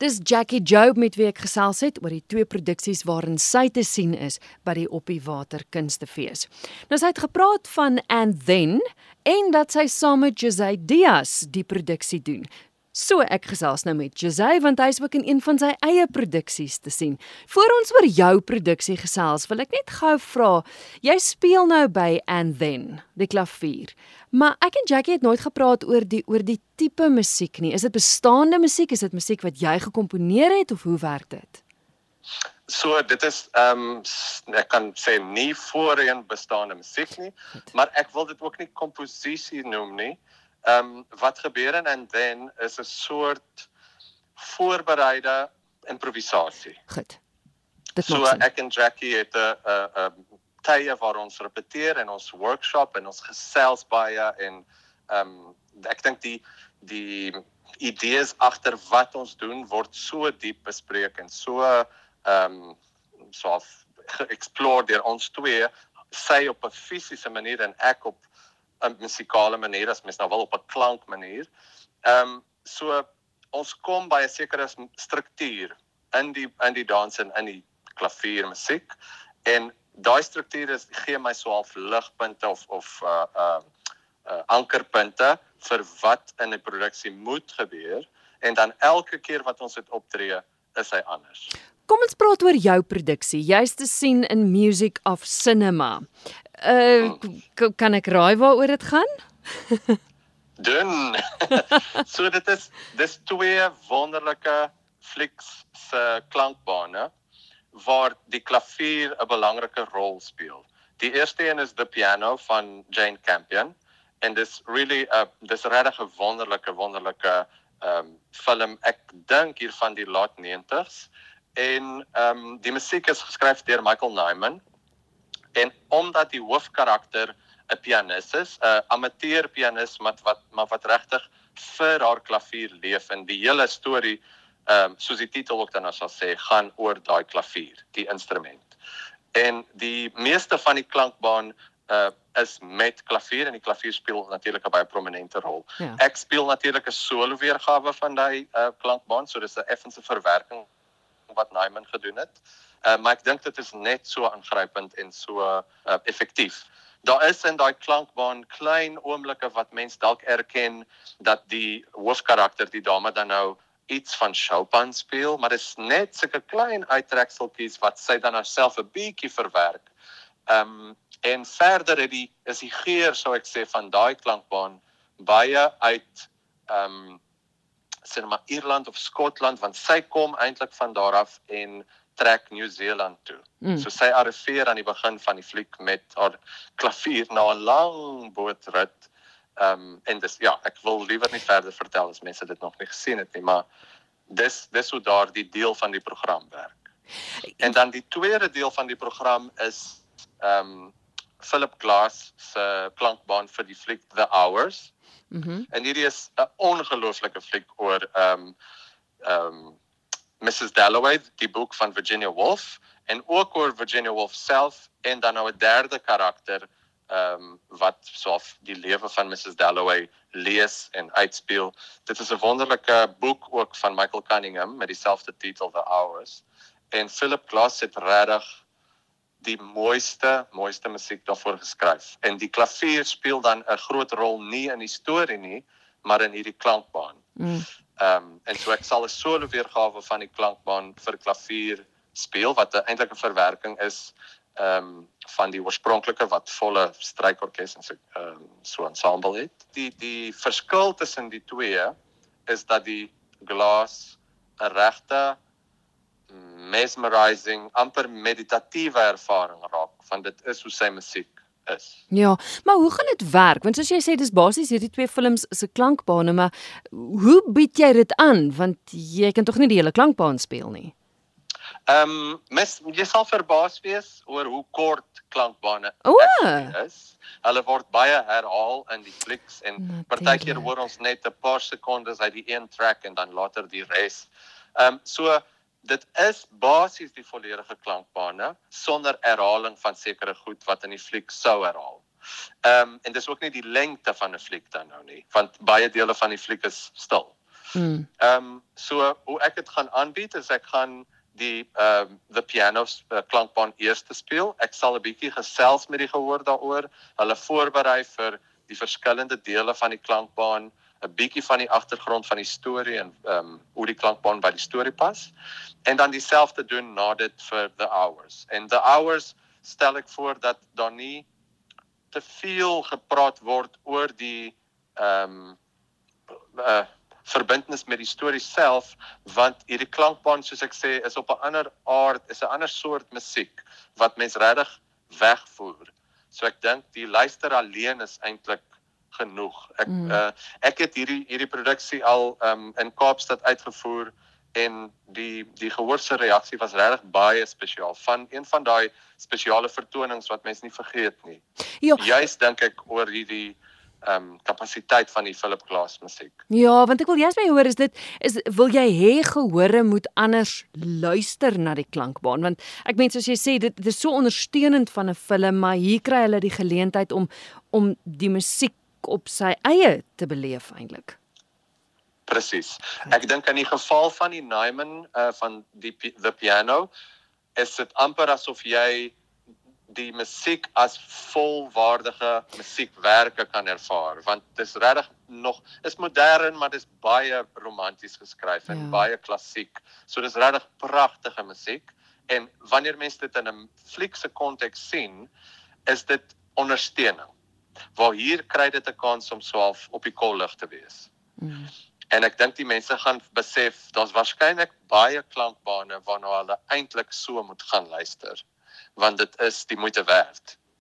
Dis Jackie Job met wie ek gesels het oor die twee produksies waarin sy te sien is by die Op die Water Kunstefees. Nou sy het gepraat van And Then en dat sy saam met Jose Diaz die produksie doen. So ek gesels nou met Jose want hy's ook in een van sy eie produksies te sien. Voor ons oor jou produksie gesels, wil ek net gou vra, jy speel nou by And Then, die klavier. Maar ek en Jackie het nooit gepraat oor die oor die tipe musiek nie. Is dit bestaande musiek? Is dit musiek wat jy gekomponeer het of hoe werk dit? So dit is ehm um, ek kan sê nie voorheen bestaande musiek nie, maar ek wil dit ook nie komposisie noem nie. Ehm um, wat gebeur in and then is 'n soort voorbereide improvisasie. Goed. Dit so ek en Jackie het 'n 'n 'n tye waar ons repeteer en ons workshop en ons gesels baie en ehm um, ek dink die die idees agter wat ons doen word so diep bespreek en so ehm um, so geëxploreer deur ons twee sy op 'n fisiese manier en ek op 'n musikale manier as mens nou wil op 'n klank manier. Ehm um, so ons kom by 'n sekere struktuur in die in die dans en in die klavier musiek en daai struktuur is gee my swaalf ligpunte of of uh uh, uh ankerpunte vir wat in 'n produksie moet gebeur en dan elke keer wat ons dit optree is hy anders. Kom ons praat oor jou produksie. Jy's te sien in Music of Cinema. Uh kan ek raai waaroor dit gaan? Dun. so dit is dis twee wonderlike flieks se klankbane waar die klavier 'n belangrike rol speel. Die eerste een is The Piano van Jane Campion en dis really 'n uh, dis regtig 'n wonderlike wonderlike ehm um, film. Ek dink hier van die laat 90s en ehm um, die musiek is geskryf deur Michael Nyman en omdat die hoofkarakter 'n pianis is, 'n amateur pianis wat wat maar wat regtig vir haar klavier leef en die hele storie ehm um, soos die titel ook dan as sal sê, gaan oor daai klavier, die instrument. En die meeste van die klankbaan uh is met klavier en die klavier speel natuurlik 'n baie prominente rol. Ja. Ek speel natuurlik 'n solo weergawe van daai uh klankbaan, so dis 'n effense verwerking wat Nyman gedoen het. Uh, maar ek dink dit is net so aangrypend en so uh, effektief. Daar is in daai klankbaan klein oomblikke wat mens dalk erken dat die hoofkarakter, die dame dan nou iets van Chopin speel, maar dit is net sulke klein uittrekseltjies wat sy dan haarself 'n bietjie verwerk. Ehm um, en verder het die is die geur sou ek sê van daai klankbaan baie uit ehm um, sê maar Ierland of Skotland want sy kom eintlik van daar af en trek New Zealand toe. Mm. So sy arriveer aan die begin van die fliek met haar klavier na 'n lang bootrit. Ehm um, en dis ja, ek wil liewer nie verder vertel as mense dit nog nie gesien het nie, maar dis dis hoe daardie deel van die program werk. En dan die tweede deel van die program is ehm um, Philip Glass se klankbaan vir die fliek The Hours. Mhm. Mm en hierdie is 'n ongelooflike fliek oor ehm um, ehm um, Mrs Dalloway, die boek van Virginia Woolf en ook oor Virginia Woolf self en dan nou 'n derde karakter ehm um, wat soof die lewe van Mrs Dalloway lees en uitspeel. Dit is 'n wonderlike boek ook van Michael Cunningham met dieselfde titel The Hours en Philip Glass het regtig die mooiste mooiste musiek daarvoor geskryf. En die klavier speel dan 'n groot rol nie in die storie nie, maar in hierdie klankbaan. Mm. Ehm um, en so ek sal 'n solo weergawe van die klankbaan vir klavier speel wat eintlik 'n verwerking is ehm um, van die oorspronklike wat volle strykorkes en so ehm um, so ensemble het. Die die verskil tussen die twee is dat die glas 'n regte mesmerizing, amper meditatiewe ervaring raak van dit is hoe sy musiek is. Ja, maar hoe gaan dit werk? Want soos jy sê dis basies hierdie twee films se klankbane, maar hoe bied jy dit aan? Want jy kan tog nie die hele klankbaan speel nie. Ehm, um, mes jy sal verbaas wees oor hoe kort klankbane is. Hulle word baie herhaal in die flieks en partykeer hoor ons net 'n paar sekondes uit die een track en dan later die res. Ehm um, so dit is basies die volledige klankbane sonder herhaling van sekere goed wat in die fliek sou herhaal. Ehm um, en dis ook nie die lengte van 'n fliek dan nou nie, want baie dele van die fliek is stil. Mm. Ehm um, so hoe ek dit gaan aanbied is ek gaan die ehm um, the piano uh, klankbaan eers speel. Ek sal 'n bietjie gesels met die gehoor daaroor, hulle voorberei vir die verskillende dele van die klankbaan, 'n bietjie van die agtergrond van die storie en ehm um, hoe die klankbaan by die storie pas. En dan dieselfde doen na dit vir the hours. En the hours stel ek voor dat daar nie te veel gepraat word oor die ehm um, uh, verbintenis met die storie self want hierdie klankbaan soos ek sê is op 'n ander aard, is 'n ander soort musiek wat mens regtig wegvoer. So ek dink die luister alleen is eintlik genoeg. Ek mm. uh, ek het hierdie hierdie produksie al um, in Kaapstad uitgevoer en die die gehoorse reaksie was regtig baie spesiaal van een van daai spesiale vertonings wat mense nie vergeet nie. Ja. Juist dink ek oor hierdie ehm um, kapasiteit van die Philip Glass musiek. Ja, want ek wil jous my hoor is dit is wil jy hê gehore moet anders luister na die klankbaan want ek meen soos jy sê dit, dit is so ondersteunend van 'n film maar hier kry hulle die geleentheid om om die musiek op sy eie te beleef eintlik. Presies. Ek dink in die geval van die Nyman uh van die the piano is dit amper asof jy die musiek as volwaardige musiekwerke kan ervaar want dit is regtig nog is modern maar dit is baie romanties geskryf en ja. baie klassiek. So dis regtig pragtige musiek en wanneer mense dit in 'n fliekse konteks sien, is dit ondersteuning. Waar hier kry dit 'n kans om swaalf op die kollig te wees. Mm. En ek dink die mense gaan besef daar's waarskynlik baie klankbane waarna hulle eintlik so moet gaan luister want dit is die moeite werd.